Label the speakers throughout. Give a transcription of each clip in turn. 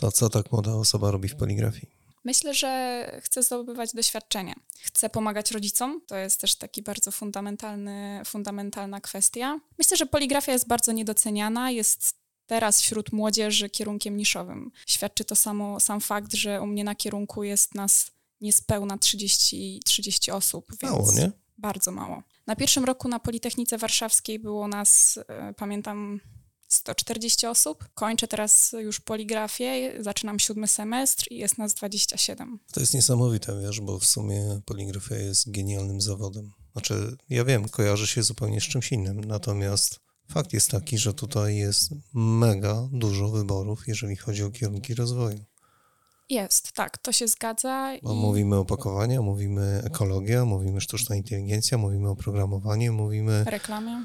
Speaker 1: To co tak młoda osoba robi w poligrafii?
Speaker 2: Myślę, że chcę zdobywać doświadczenie. Chcę pomagać rodzicom. To jest też taki bardzo fundamentalny, fundamentalna kwestia. Myślę, że poligrafia jest bardzo niedoceniana. Jest teraz wśród młodzieży kierunkiem niszowym. Świadczy to samo, sam fakt, że u mnie na kierunku jest nas niespełna 30, 30 osób. Więc
Speaker 1: Mało, nie?
Speaker 2: Bardzo mało. Na pierwszym roku na Politechnice Warszawskiej było nas, e, pamiętam, 140 osób. Kończę teraz już poligrafię, zaczynam siódmy semestr i jest nas 27.
Speaker 1: To jest niesamowite, wiesz, bo w sumie poligrafia jest genialnym zawodem. Znaczy, ja wiem, kojarzy się zupełnie z czymś innym, natomiast fakt jest taki, że tutaj jest mega dużo wyborów, jeżeli chodzi o kierunki rozwoju.
Speaker 2: Jest, tak, to się zgadza.
Speaker 1: Bo i... mówimy opakowania, mówimy ekologia, mówimy sztuczna inteligencja, mówimy oprogramowanie, mówimy...
Speaker 2: Reklamie.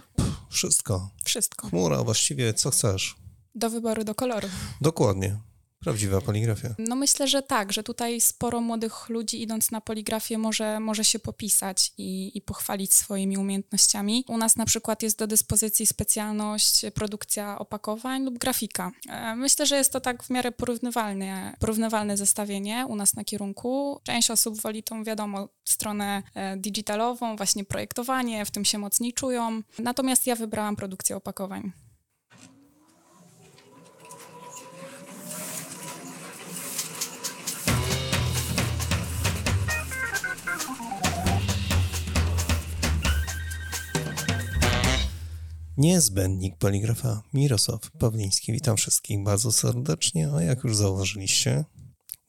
Speaker 1: Wszystko.
Speaker 2: Wszystko.
Speaker 1: Chmura, właściwie co chcesz.
Speaker 2: Do wyboru, do koloru.
Speaker 1: Dokładnie. Prawdziwa poligrafia.
Speaker 2: No myślę, że tak, że tutaj sporo młodych ludzi idąc na poligrafię może, może się popisać i, i pochwalić swoimi umiejętnościami. U nas na przykład jest do dyspozycji specjalność produkcja opakowań lub grafika. E, myślę, że jest to tak w miarę porównywalne, porównywalne zestawienie u nas na kierunku. Część osób woli tą, wiadomo, stronę e, digitalową, właśnie projektowanie, w tym się mocniej czują. Natomiast ja wybrałam produkcję opakowań.
Speaker 1: Niezbędnik poligrafa Mirosław Pawliński. Witam wszystkich bardzo serdecznie, a jak już zauważyliście,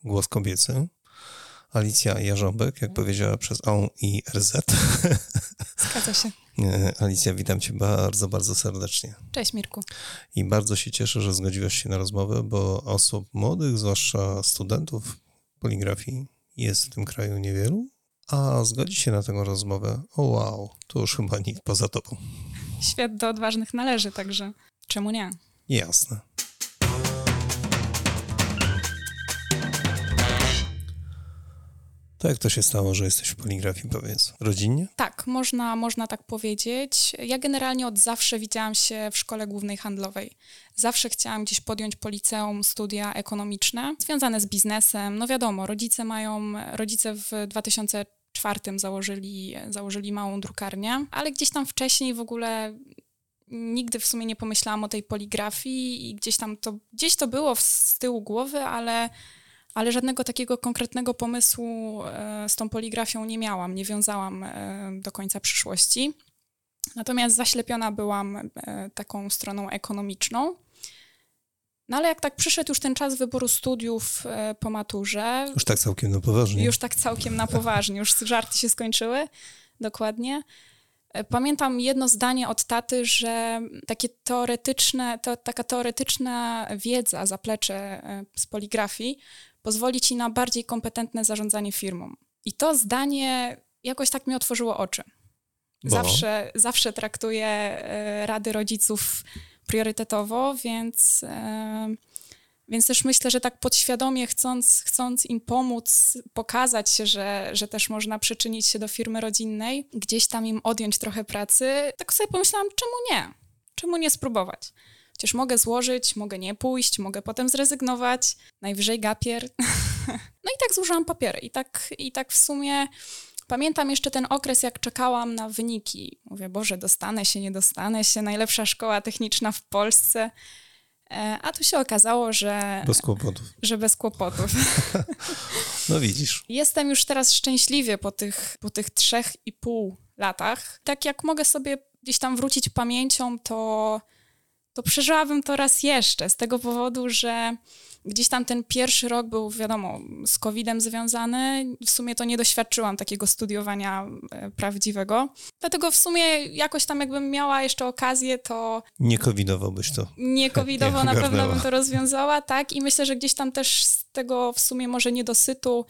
Speaker 1: głos kobiecy. Alicja Jarząbek, jak powiedziała przez O i RZ.
Speaker 2: Zgadza się.
Speaker 1: Alicja, witam cię bardzo, bardzo serdecznie.
Speaker 2: Cześć Mirku.
Speaker 1: I bardzo się cieszę, że zgodziłaś się na rozmowę, bo osób młodych, zwłaszcza studentów poligrafii, jest w tym kraju niewielu, a zgodzi się na tę rozmowę, o wow, to już chyba nikt poza tobą
Speaker 2: świat do odważnych należy, także czemu nie?
Speaker 1: Jasne. To jak to się stało, że jesteś w poligrafii, powiedz? Rodzinnie?
Speaker 2: Tak, można, można tak powiedzieć. Ja generalnie od zawsze widziałam się w szkole głównej handlowej. Zawsze chciałam gdzieś podjąć po liceum studia ekonomiczne, związane z biznesem. No wiadomo, rodzice mają, rodzice w 2000 czwartym założyli, założyli małą drukarnię, ale gdzieś tam wcześniej w ogóle nigdy w sumie nie pomyślałam o tej poligrafii i gdzieś tam to, gdzieś to było z tyłu głowy, ale, ale żadnego takiego konkretnego pomysłu e, z tą poligrafią nie miałam, nie wiązałam e, do końca przyszłości. Natomiast zaślepiona byłam e, taką stroną ekonomiczną. No ale jak tak przyszedł już ten czas wyboru studiów e, po maturze.
Speaker 1: Już tak całkiem na poważnie.
Speaker 2: Już tak całkiem na poważnie, już żarty się skończyły. Dokładnie. E, pamiętam jedno zdanie od taty, że takie teoretyczne, to, taka teoretyczna wiedza, zaplecze e, z poligrafii pozwoli ci na bardziej kompetentne zarządzanie firmą. I to zdanie jakoś tak mi otworzyło oczy. Zawsze, zawsze traktuję rady rodziców priorytetowo, więc, e, więc też myślę, że tak podświadomie chcąc, chcąc im pomóc, pokazać się, że, że też można przyczynić się do firmy rodzinnej, gdzieś tam im odjąć trochę pracy, tak sobie pomyślałam, czemu nie? Czemu nie spróbować? Przecież mogę złożyć, mogę nie pójść, mogę potem zrezygnować, najwyżej gapier. no i tak złożyłam papiery. I tak, I tak w sumie Pamiętam jeszcze ten okres, jak czekałam na wyniki. Mówię, Boże, dostanę się, nie dostanę się, najlepsza szkoła techniczna w Polsce. E, a tu się okazało, że.
Speaker 1: Bez kłopotów.
Speaker 2: Że bez kłopotów.
Speaker 1: No widzisz.
Speaker 2: Jestem już teraz szczęśliwie po tych, po tych trzech i pół latach. Tak jak mogę sobie gdzieś tam wrócić pamięcią, to, to przeżyłabym to raz jeszcze, z tego powodu, że Gdzieś tam ten pierwszy rok był, wiadomo, z COVID-em związany. W sumie to nie doświadczyłam takiego studiowania e, prawdziwego. Dlatego w sumie jakoś tam jakbym miała jeszcze okazję, to...
Speaker 1: Nie covidowo to.
Speaker 2: Nie covidowo na pewno bym to rozwiązała, tak. I myślę, że gdzieś tam też z tego w sumie może niedosytu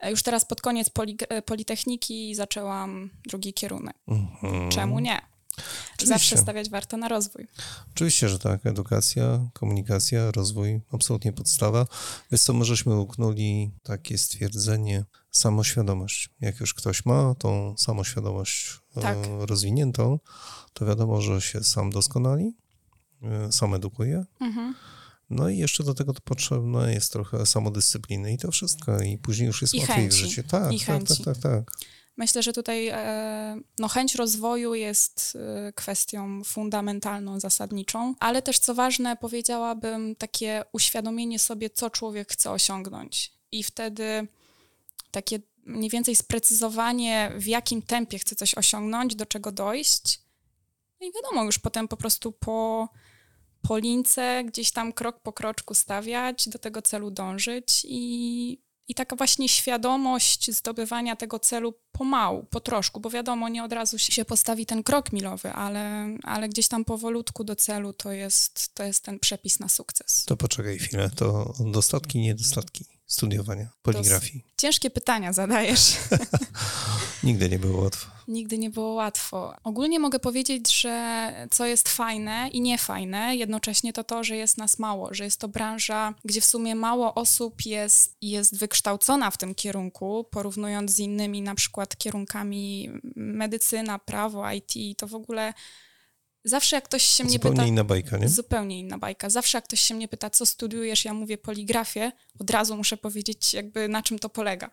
Speaker 2: e, już teraz pod koniec poli, e, Politechniki zaczęłam drugi kierunek. Mhm. Czemu nie? Oczywiście. Zawsze stawiać warto na rozwój.
Speaker 1: Oczywiście, że tak. Edukacja, komunikacja, rozwój, absolutnie podstawa. Wiesz co, my żeśmy uknuli takie stwierdzenie samoświadomość. Jak już ktoś ma tą samoświadomość e, tak. rozwiniętą, to wiadomo, że się sam doskonali, e, sam edukuje, mhm. No i jeszcze do tego to potrzebna jest trochę samodyscypliny i to wszystko. I później już jest
Speaker 2: I
Speaker 1: łatwiej
Speaker 2: chęci.
Speaker 1: w życiu. Tak, tak, tak, tak, tak.
Speaker 2: Myślę, że tutaj e, no, chęć rozwoju jest e, kwestią fundamentalną, zasadniczą, ale też co ważne, powiedziałabym takie uświadomienie sobie, co człowiek chce osiągnąć. I wtedy takie mniej więcej sprecyzowanie, w jakim tempie chce coś osiągnąć, do czego dojść. I wiadomo, już potem po prostu po, po lince gdzieś tam krok po kroczku stawiać, do tego celu dążyć i, i taka właśnie świadomość zdobywania tego celu pomału, po troszku, bo wiadomo, nie od razu się postawi ten krok milowy, ale, ale gdzieś tam powolutku do celu to jest, to jest ten przepis na sukces.
Speaker 1: To poczekaj chwilę. To dostatki, niedostatki studiowania poligrafii.
Speaker 2: Ciężkie pytania zadajesz.
Speaker 1: Nigdy nie było łatwo.
Speaker 2: Nigdy nie było łatwo. Ogólnie mogę powiedzieć, że co jest fajne i niefajne, jednocześnie to to, że jest nas mało, że jest to branża, gdzie w sumie mało osób jest, jest wykształcona w tym kierunku, porównując z innymi na przykład kierunkami medycyna, prawo, IT, to w ogóle zawsze jak ktoś się mnie
Speaker 1: Zupełnie
Speaker 2: pyta...
Speaker 1: inna bajka, nie?
Speaker 2: Zupełnie inna bajka. Zawsze jak ktoś się mnie pyta, co studiujesz, ja mówię poligrafię, od razu muszę powiedzieć jakby na czym to polega.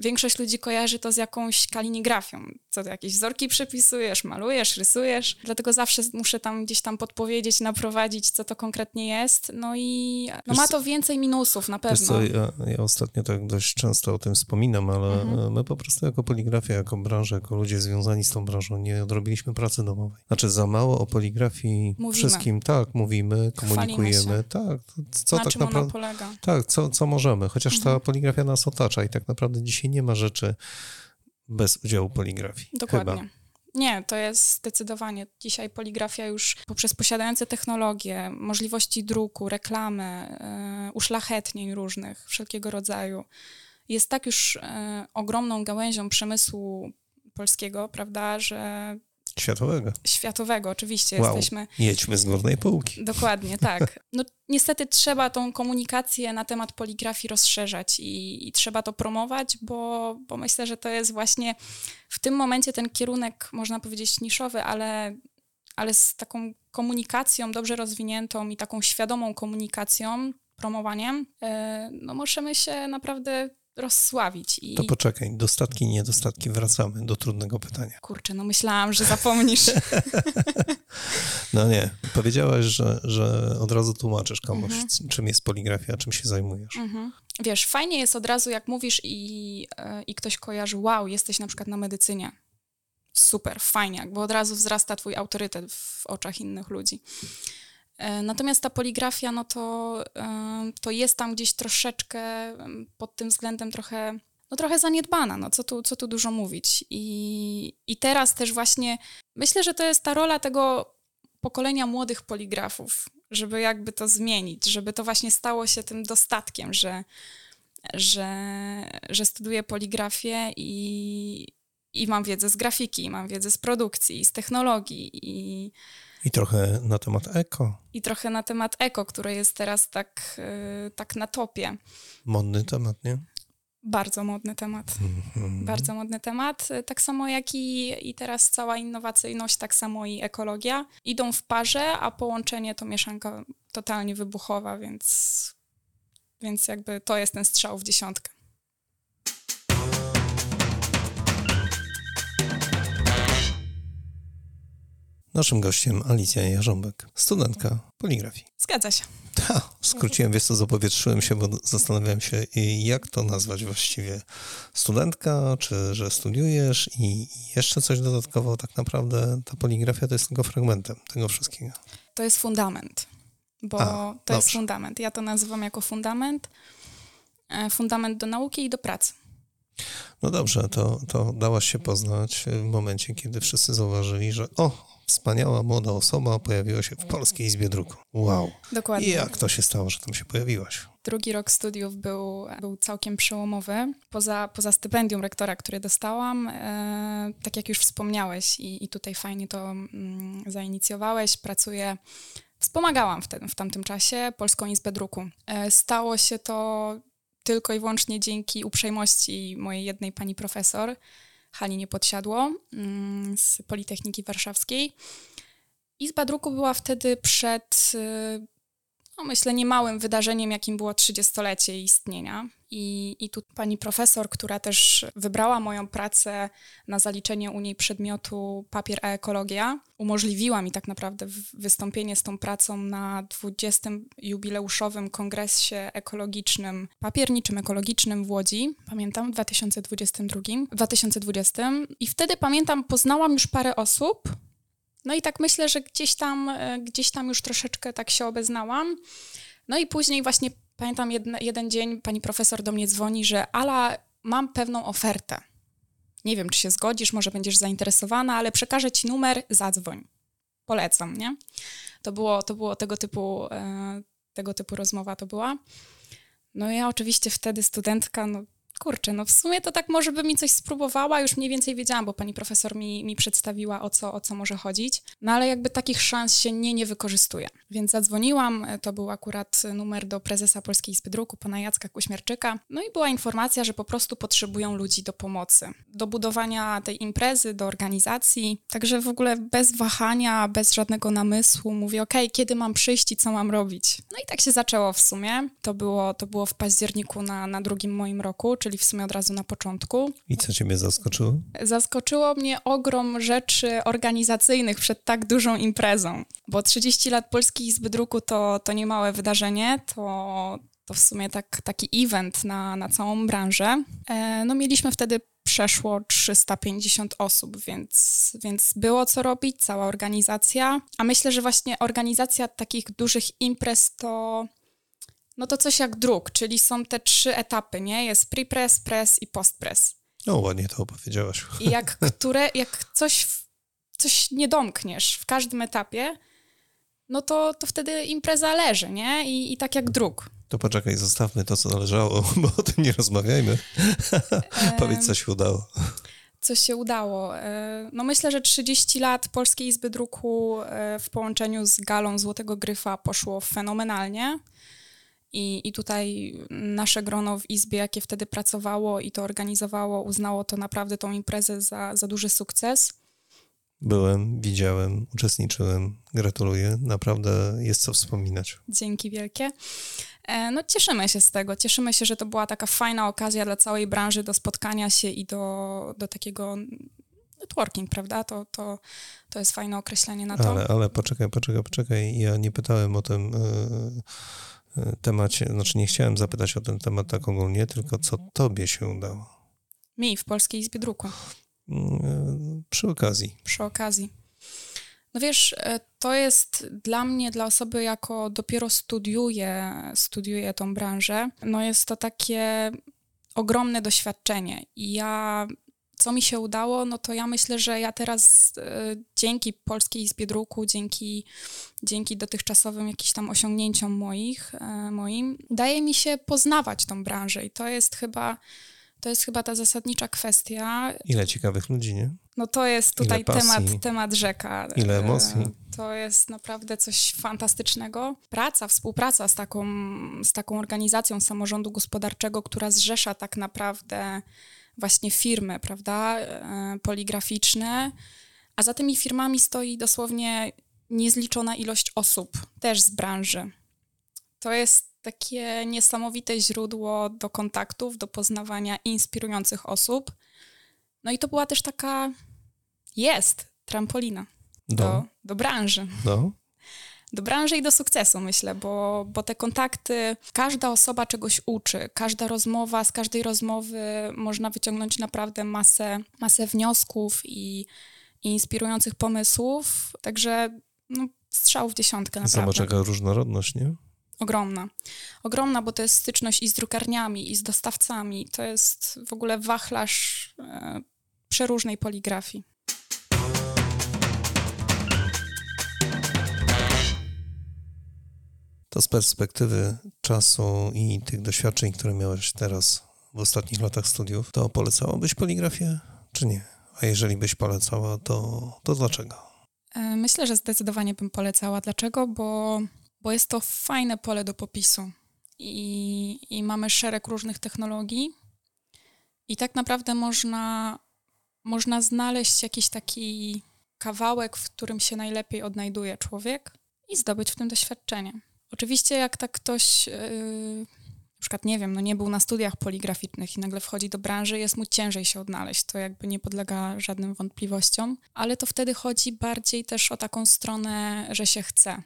Speaker 2: Większość ludzi kojarzy to z jakąś kalinigrafią. Co to, jakieś wzorki przepisujesz, malujesz, rysujesz. Dlatego zawsze muszę tam gdzieś tam podpowiedzieć, naprowadzić, co to konkretnie jest. No i no ma to więcej minusów na pewno.
Speaker 1: co, ja, ja ostatnio tak dość często o tym wspominam, ale
Speaker 2: Mhm.
Speaker 1: e, my po prostu jako poligrafia, jako branża, jako ludzie związani z tą branżą nie odrobiliśmy pracy domowej. Znaczy za mało o poligrafii
Speaker 2: Mówimy.
Speaker 1: wszystkim, tak, mówimy, komunikujemy, tak, co
Speaker 2: na
Speaker 1: tak naprawdę...
Speaker 2: polega?
Speaker 1: Tak, co, co możemy, chociaż
Speaker 2: Mhm.
Speaker 1: ta poligrafia nas otacza i tak naprawdę dzisiaj nie ma rzeczy bez udziału poligrafii.
Speaker 2: Dokładnie.
Speaker 1: Chyba.
Speaker 2: Nie, to jest zdecydowanie. Dzisiaj poligrafia już poprzez posiadające technologie, możliwości druku, reklamy, yy, uszlachetnień różnych, wszelkiego rodzaju, jest tak już e, ogromną gałęzią przemysłu polskiego, prawda, że
Speaker 1: Światowego.
Speaker 2: światowego oczywiście
Speaker 1: Wow.
Speaker 2: jesteśmy.
Speaker 1: Jedźmy z górnej półki.
Speaker 2: Dokładnie, tak. No, niestety trzeba tą komunikację na temat poligrafii rozszerzać i, i trzeba to promować, bo, bo myślę, że to jest właśnie w tym momencie ten kierunek, można powiedzieć, niszowy, ale, ale z taką komunikacją dobrze rozwiniętą i taką świadomą komunikacją, promowaniem, e, no możemy się naprawdę rozsławić. I
Speaker 1: To poczekaj, dostatki i niedostatki, wracamy do trudnego pytania.
Speaker 2: kurczę, no myślałam, że zapomnisz.
Speaker 1: No nie, powiedziałaś, że, że od razu tłumaczysz komuś,
Speaker 2: Mhm.
Speaker 1: czym jest poligrafia, czym się zajmujesz.
Speaker 2: Mhm. Wiesz, fajnie jest od razu, jak mówisz i, e, i ktoś kojarzy, wow, jesteś na przykład na medycynie. Super, fajnie, bo od razu wzrasta twój autorytet w oczach innych ludzi. E, Natomiast ta poligrafia, no to, e, to jest tam gdzieś troszeczkę em, pod tym względem trochę, no trochę zaniedbana, no co tu, co tu dużo mówić. I, I teraz też właśnie myślę, że to jest ta rola tego pokolenia młodych poligrafów, żeby jakby to zmienić, żeby to właśnie stało się tym dostatkiem, że, że, że studiuję poligrafię i, i mam wiedzę z grafiki, mam wiedzę z produkcji, i z technologii i,
Speaker 1: I trochę na temat eko.
Speaker 2: i trochę na temat eko, które jest teraz tak, y, tak na topie.
Speaker 1: Modny temat, nie?
Speaker 2: Bardzo modny temat.
Speaker 1: Mhm.
Speaker 2: Bardzo modny temat. Tak samo jak i, i teraz cała innowacyjność, tak samo i ekologia idą w parze, a połączenie to mieszanka totalnie wybuchowa, więc, więc jakby to jest ten strzał w dziesiątkę.
Speaker 1: Naszym gościem Alicja Jarząbek, studentka poligrafii.
Speaker 2: Zgadza się.
Speaker 1: Ta, skróciłem, wiesz co, zapowietrzyłem się, bo zastanawiałem się, i jak to nazwać właściwie. Studentka, czy że studiujesz i jeszcze coś dodatkowo, tak naprawdę ta poligrafia to jest tylko fragmentem tego wszystkiego.
Speaker 2: To jest fundament, bo
Speaker 1: A,
Speaker 2: to jest
Speaker 1: dobrze.
Speaker 2: fundament. Ja to nazywam jako fundament. e, Fundament do nauki i do pracy.
Speaker 1: No dobrze, to, to dałaś się poznać w momencie, kiedy wszyscy zauważyli, że o, wspaniała młoda osoba pojawiła się w Polskiej Izbie Druku. Wow.
Speaker 2: Dokładnie.
Speaker 1: I jak to się stało, że tam się pojawiłaś?
Speaker 2: Drugi rok studiów był, był całkiem przełomowy. Poza, poza stypendium rektora, które dostałam, e, tak jak już wspomniałeś i, i tutaj fajnie to mm, zainicjowałeś, pracuję, wspomagałam w, tym, w tamtym czasie Polską Izbę Druku. E, stało się to tylko i wyłącznie dzięki uprzejmości mojej jednej pani profesor, Halinie Podsiadło mm, z Politechniki Warszawskiej. Izba Druku była wtedy przed... no myślę, niemałym wydarzeniem, jakim było 30-lecie istnienia. I, I tu pani profesor, która też wybrała moją pracę na zaliczenie u niej przedmiotu papier ekologia, umożliwiła mi tak naprawdę wystąpienie z tą pracą na 20. jubileuszowym kongresie ekologicznym, papierniczym ekologicznym w Łodzi. Pamiętam, w 2022, 2020. I wtedy pamiętam, poznałam już parę osób, no i tak myślę, że gdzieś tam, e, gdzieś tam już troszeczkę tak się obeznałam. No i później właśnie pamiętam jeden, jeden dzień pani profesor do mnie dzwoni, że Ala, mam pewną ofertę. Nie wiem, czy się zgodzisz, może będziesz zainteresowana, ale przekażę ci numer, zadzwoń. Polecam, nie? To było, to było tego typu, e, tego typu rozmowa to była. No ja oczywiście wtedy studentka, no kurczę, no w sumie to tak może by mi coś spróbowała, już mniej więcej wiedziałam, bo pani profesor mi, mi przedstawiła, o co, o co może chodzić, no ale jakby takich szans się nie, nie wykorzystuje. Więc zadzwoniłam, to był akurat numer do prezesa Polskiej Izby Druku, pana Jacka Kuśmierczyka, no i była informacja, że po prostu potrzebują ludzi do pomocy, do budowania tej imprezy, do organizacji, także w ogóle bez wahania, bez żadnego namysłu mówię, ok, kiedy mam przyjść i co mam robić. No i tak się zaczęło w sumie, to było, to było w październiku na, na drugim moim roku, czyli czyli w sumie od razu na początku.
Speaker 1: I co ciebie zaskoczyło?
Speaker 2: Zaskoczyło mnie ogrom rzeczy organizacyjnych przed tak dużą imprezą, bo 30 lat Polskiej Izby Druku to, to niemałe wydarzenie, to, to w sumie tak, taki event na, na całą branżę. E, no mieliśmy wtedy przeszło 350 osób, więc, więc było co robić, cała organizacja. A myślę, że właśnie organizacja takich dużych imprez to no to coś jak druk, czyli są te trzy etapy, nie? Jest pre-press, press i post-press.
Speaker 1: No ładnie to opowiedziałaś.
Speaker 2: I jak, które, jak coś, coś nie domkniesz w każdym etapie, no to, to wtedy impreza leży, nie? I, i tak jak druk.
Speaker 1: To poczekaj, zostawmy to, co należało, bo o tym nie rozmawiajmy. Powiedz, co się udało.
Speaker 2: Co się udało? E, no myślę, że 30 lat Polskiej Izby Druku e, w połączeniu z galą Złotego Gryfa poszło fenomenalnie. I, I tutaj nasze grono w Izbie, jakie wtedy pracowało i to organizowało, uznało to naprawdę tą imprezę za, za duży sukces.
Speaker 1: Byłem, widziałem, uczestniczyłem. Gratuluję. Naprawdę jest co wspominać.
Speaker 2: Dzięki wielkie. E, no cieszymy się z tego. Cieszymy się, że to była taka fajna okazja dla całej branży do spotkania się i do, do takiego networking, prawda? To, to, to jest fajne określenie na to.
Speaker 1: Ale, ale poczekaj, poczekaj, poczekaj. Ja nie pytałem o tym... Yy temacie, znaczy nie chciałem zapytać o ten temat tak ogólnie, tylko co tobie się udało?
Speaker 2: Mi w Polskiej Izbie Druku.
Speaker 1: Mm, przy okazji.
Speaker 2: Przy okazji. No wiesz, e, to jest dla mnie, dla osoby, jako dopiero studiuję, studiuję tą branżę, no jest to takie ogromne doświadczenie. I ja co mi się udało, no to ja myślę, że ja teraz e, dzięki Polskiej Izbie Druku, dzięki, dzięki dotychczasowym jakimś tam osiągnięciom moich, e, moim, daje mi się poznawać tą branżę i to jest chyba to jest chyba ta zasadnicza kwestia.
Speaker 1: Ile ciekawych ludzi, nie?
Speaker 2: No to jest tutaj temat, temat rzeka.
Speaker 1: Ile e, emocji.
Speaker 2: To jest naprawdę coś fantastycznego. Praca, współpraca z taką, z taką organizacją samorządu gospodarczego, która zrzesza tak naprawdę właśnie firmy, prawda, e, poligraficzne, a za tymi firmami stoi dosłownie niezliczona ilość osób, też z branży. To jest takie niesamowite źródło do kontaktów, do poznawania inspirujących osób. No i to była też taka, jest, trampolina do, do, do branży.
Speaker 1: Do?
Speaker 2: Do branży i do sukcesu, myślę, bo, bo te kontakty, każda osoba czegoś uczy, każda rozmowa, z każdej rozmowy można wyciągnąć naprawdę masę, masę wniosków i, i inspirujących pomysłów, także no, strzał w dziesiątkę naprawdę.
Speaker 1: Zobacz jaka różnorodność, nie?
Speaker 2: Ogromna. Ogromna, bo to jest styczność i z drukarniami, i z dostawcami. To jest w ogóle wachlarz e, przeróżnej poligrafii.
Speaker 1: To z perspektywy czasu i tych doświadczeń, które miałeś teraz w ostatnich latach studiów, to polecałabyś poligrafię, czy nie? A jeżeli byś polecała, to, to dlaczego?
Speaker 2: E, myślę, że zdecydowanie bym polecała. Dlaczego? Bo, bo jest to fajne pole do popisu i, i mamy szereg różnych technologii i tak naprawdę można, można znaleźć jakiś taki kawałek, w którym się najlepiej odnajduje człowiek i zdobyć w tym doświadczenie. Oczywiście, jak tak ktoś, yy, na przykład, nie wiem, no nie był na studiach poligraficznych i nagle wchodzi do branży, jest mu ciężej się odnaleźć. To jakby nie podlega żadnym wątpliwościom, ale to wtedy chodzi bardziej też o taką stronę, że się chce.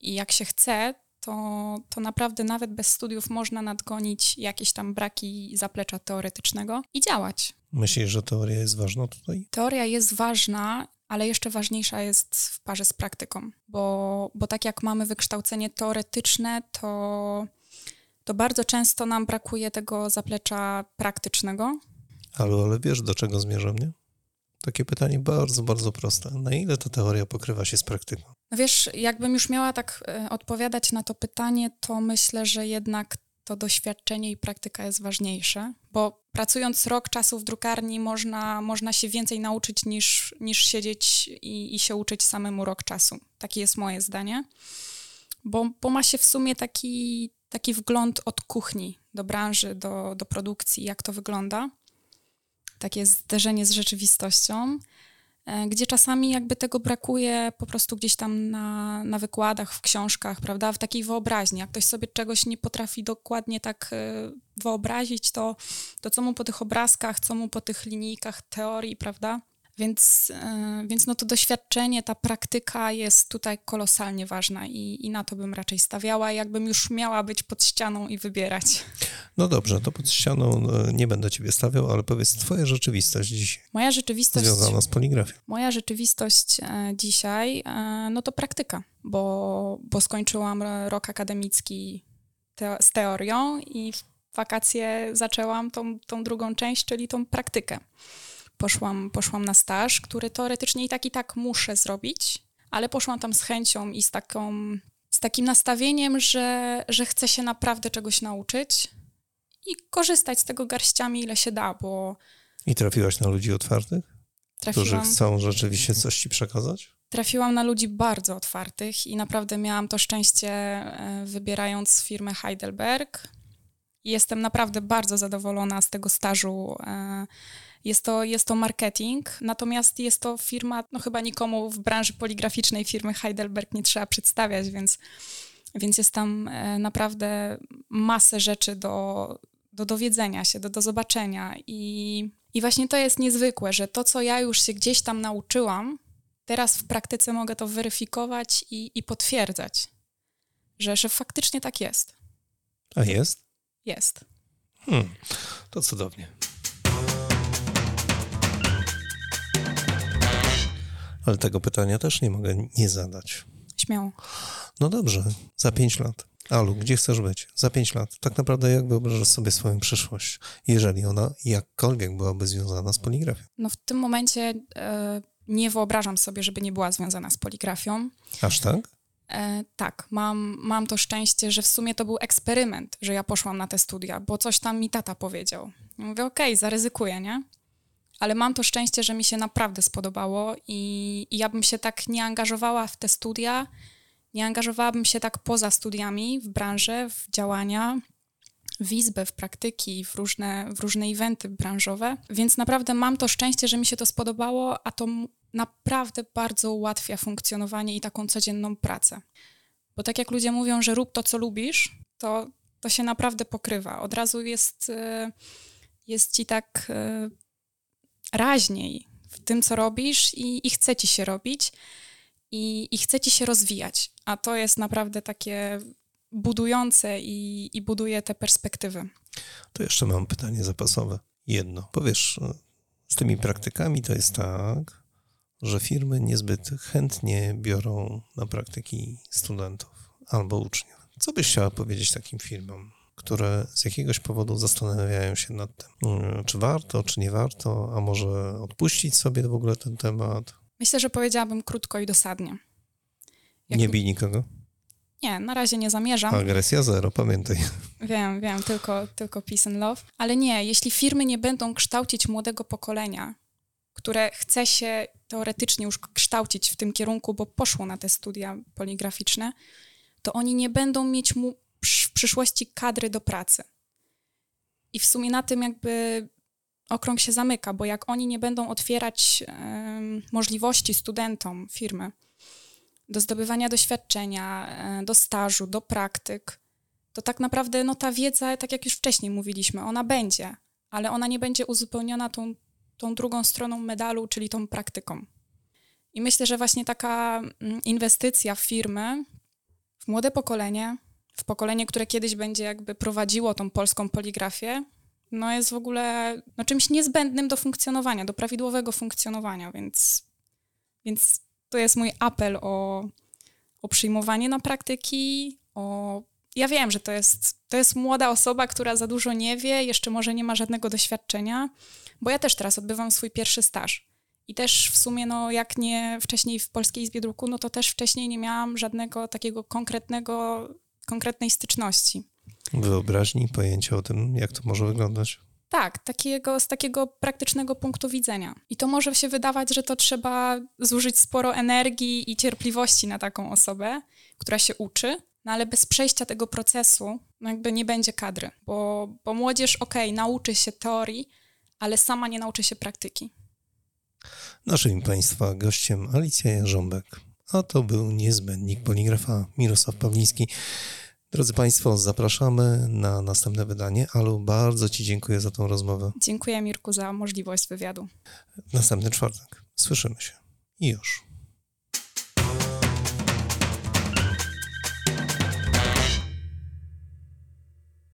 Speaker 2: I jak się chce, to, to naprawdę nawet bez studiów można nadgonić jakieś tam braki zaplecza teoretycznego i działać.
Speaker 1: Myślisz, że teoria jest ważna tutaj?
Speaker 2: Teoria jest ważna, ale jeszcze ważniejsza jest w parze z praktyką, bo, bo tak jak mamy wykształcenie teoretyczne, to, to bardzo często nam brakuje tego zaplecza praktycznego.
Speaker 1: Ale, ale wiesz, do czego zmierzam, nie? Takie pytanie bardzo, bardzo proste. Na ile ta teoria pokrywa się z praktyką?
Speaker 2: No wiesz, jakbym już miała tak e, odpowiadać na to pytanie, to myślę, że jednak to doświadczenie i praktyka jest ważniejsze, bo pracując rok czasu w drukarni można, można się więcej nauczyć niż, niż siedzieć i, i się uczyć samemu rok czasu. Takie jest moje zdanie, bo, bo ma się w sumie taki, taki wgląd od kuchni do branży, do, do produkcji, jak to wygląda. Takie zderzenie z rzeczywistością. E, gdzie czasami jakby tego brakuje po prostu gdzieś tam na, na wykładach, w książkach, prawda, w takiej wyobraźni. Jak ktoś sobie czegoś nie potrafi dokładnie tak e, wyobrazić, to, to co mu po tych obrazkach, co mu po tych linijkach teorii, prawda, więc, e, więc no to doświadczenie, ta praktyka jest tutaj kolosalnie ważna i, i na to bym raczej stawiała, jakbym już miała być pod ścianą i wybierać.
Speaker 1: No dobrze, to pod ścianą e, nie będę ciebie stawiał, ale powiedz, twoja rzeczywistość dzisiaj.
Speaker 2: Moja rzeczywistość...
Speaker 1: Związana z poligrafią.
Speaker 2: Moja rzeczywistość e, dzisiaj, no to praktyka, bo, bo skończyłam rok akademicki te, z teorią i w wakacje zaczęłam tą, tą drugą część, czyli tą praktykę poszłam, poszłam na staż, który teoretycznie i tak i tak muszę zrobić, ale poszłam tam z chęcią i z, taką, z takim nastawieniem, że, że chcę się naprawdę czegoś nauczyć i korzystać z tego garściami, ile się da, bo...
Speaker 1: I trafiłaś na ludzi otwartych?
Speaker 2: Trafiłam,
Speaker 1: którzy chcą rzeczywiście coś ci przekazać?
Speaker 2: Trafiłam na ludzi bardzo otwartych i naprawdę miałam to szczęście e, wybierając firmę Heidelberg. Jestem naprawdę bardzo zadowolona z tego stażu e, jest to, jest to marketing, natomiast jest to firma, no chyba nikomu w branży poligraficznej firmy Heidelberg nie trzeba przedstawiać, więc, więc jest tam e, naprawdę masę rzeczy do, do dowiedzenia się, do, do zobaczenia. I, I właśnie to jest niezwykłe, że to, co ja już się gdzieś tam nauczyłam, teraz w praktyce mogę to weryfikować i, i potwierdzać, że, że faktycznie tak jest.
Speaker 1: A jest?
Speaker 2: Jest.
Speaker 1: Hmm, to cudownie. Ale tego pytania też nie mogę nie zadać.
Speaker 2: Śmiało.
Speaker 1: No dobrze, za pięć lat. Alu, gdzie chcesz być? Za pięć lat. Tak naprawdę jak wyobrażasz sobie swoją przyszłość, jeżeli ona jakkolwiek byłaby związana z poligrafią?
Speaker 2: No w tym momencie e, nie wyobrażam sobie, żeby nie była związana z poligrafią.
Speaker 1: Aż tak?
Speaker 2: E, tak, mam, mam to szczęście, że w sumie to był eksperyment, że ja poszłam na te studia, bo coś tam mi tata powiedział. mówię, okej, okay, zaryzykuję, nie? Ale mam to szczęście, że mi się naprawdę spodobało i, i ja bym się tak nie angażowała w te studia, nie angażowałabym się tak poza studiami w branży, w działania, w izbę, w praktyki, w różne, w różne eventy branżowe. Więc naprawdę mam to szczęście, że mi się to spodobało, a to naprawdę bardzo ułatwia funkcjonowanie i taką codzienną pracę. Bo tak jak ludzie mówią, że rób to, co lubisz, to, to się naprawdę pokrywa. Od razu jest, e, jest ci tak e, raźniej w tym, co robisz i, i chce ci się robić i, i chce ci się rozwijać. A to jest naprawdę takie budujące i, i buduje te perspektywy.
Speaker 1: To jeszcze mam pytanie zapasowe. Jedno. Powiesz, z tymi praktykami to jest tak, że firmy niezbyt chętnie biorą na praktyki studentów albo uczniów. Co byś chciała powiedzieć takim firmom? Które z jakiegoś powodu zastanawiają się nad tym, mm, czy warto, czy nie warto, a może odpuścić sobie w ogóle ten temat.
Speaker 2: Myślę, że powiedziałabym krótko i dosadnie.
Speaker 1: Jak... Nie bij nikogo?
Speaker 2: Nie, na razie nie zamierzam.
Speaker 1: Agresja zero, pamiętaj.
Speaker 2: Wiem, wiem, tylko, tylko peace and love. Ale nie, jeśli firmy nie będą kształcić młodego pokolenia, które chce się teoretycznie już kształcić w tym kierunku, bo poszło na te studia poligraficzne, to oni nie będą mieć mu w przyszłości kadry do pracy. I w sumie na tym jakby okrąg się zamyka, bo jak oni nie będą otwierać um, możliwości studentom firmy, do zdobywania doświadczenia, e, do stażu, do praktyk, to tak naprawdę no, ta wiedza, tak jak już wcześniej mówiliśmy, ona będzie, ale ona nie będzie uzupełniona tą, tą drugą stroną medalu, czyli tą praktyką. I myślę, że właśnie taka mm, inwestycja w firmy, w młode pokolenie, w pokolenie, które kiedyś będzie jakby prowadziło tą polską poligrafię, no jest w ogóle no, czymś niezbędnym do funkcjonowania, do prawidłowego funkcjonowania, więc, więc to jest mój apel o, o przyjmowanie na praktyki, o ja wiem, że to jest, to jest młoda osoba, która za dużo nie wie, jeszcze może nie ma żadnego doświadczenia, bo ja też teraz odbywam swój pierwszy staż. I też w sumie, no jak nie wcześniej w Polskiej Izbie Druku, no to też wcześniej nie miałam żadnego takiego konkretnego, konkretnej styczności.
Speaker 1: Wyobraźni, pojęcia o tym, jak to może wyglądać?
Speaker 2: Tak, takiego, z takiego praktycznego punktu widzenia. I to może się wydawać, że to trzeba zużyć sporo energii i cierpliwości na taką osobę, która się uczy, no ale bez przejścia tego procesu, no jakby nie będzie kadry, bo, bo młodzież, okej, okay, nauczy się teorii, ale sama nie nauczy się praktyki.
Speaker 1: Naszym Państwa gościem Alicja Jarząbek, a to był niezbędnik poligrafa Mirosław Pawliński. Drodzy Państwo, zapraszamy na następne wydanie. Alu, bardzo Ci dziękuję za tą rozmowę.
Speaker 2: Dziękuję Mirku za możliwość wywiadu.
Speaker 1: Następny czwartek. Słyszymy się. I już.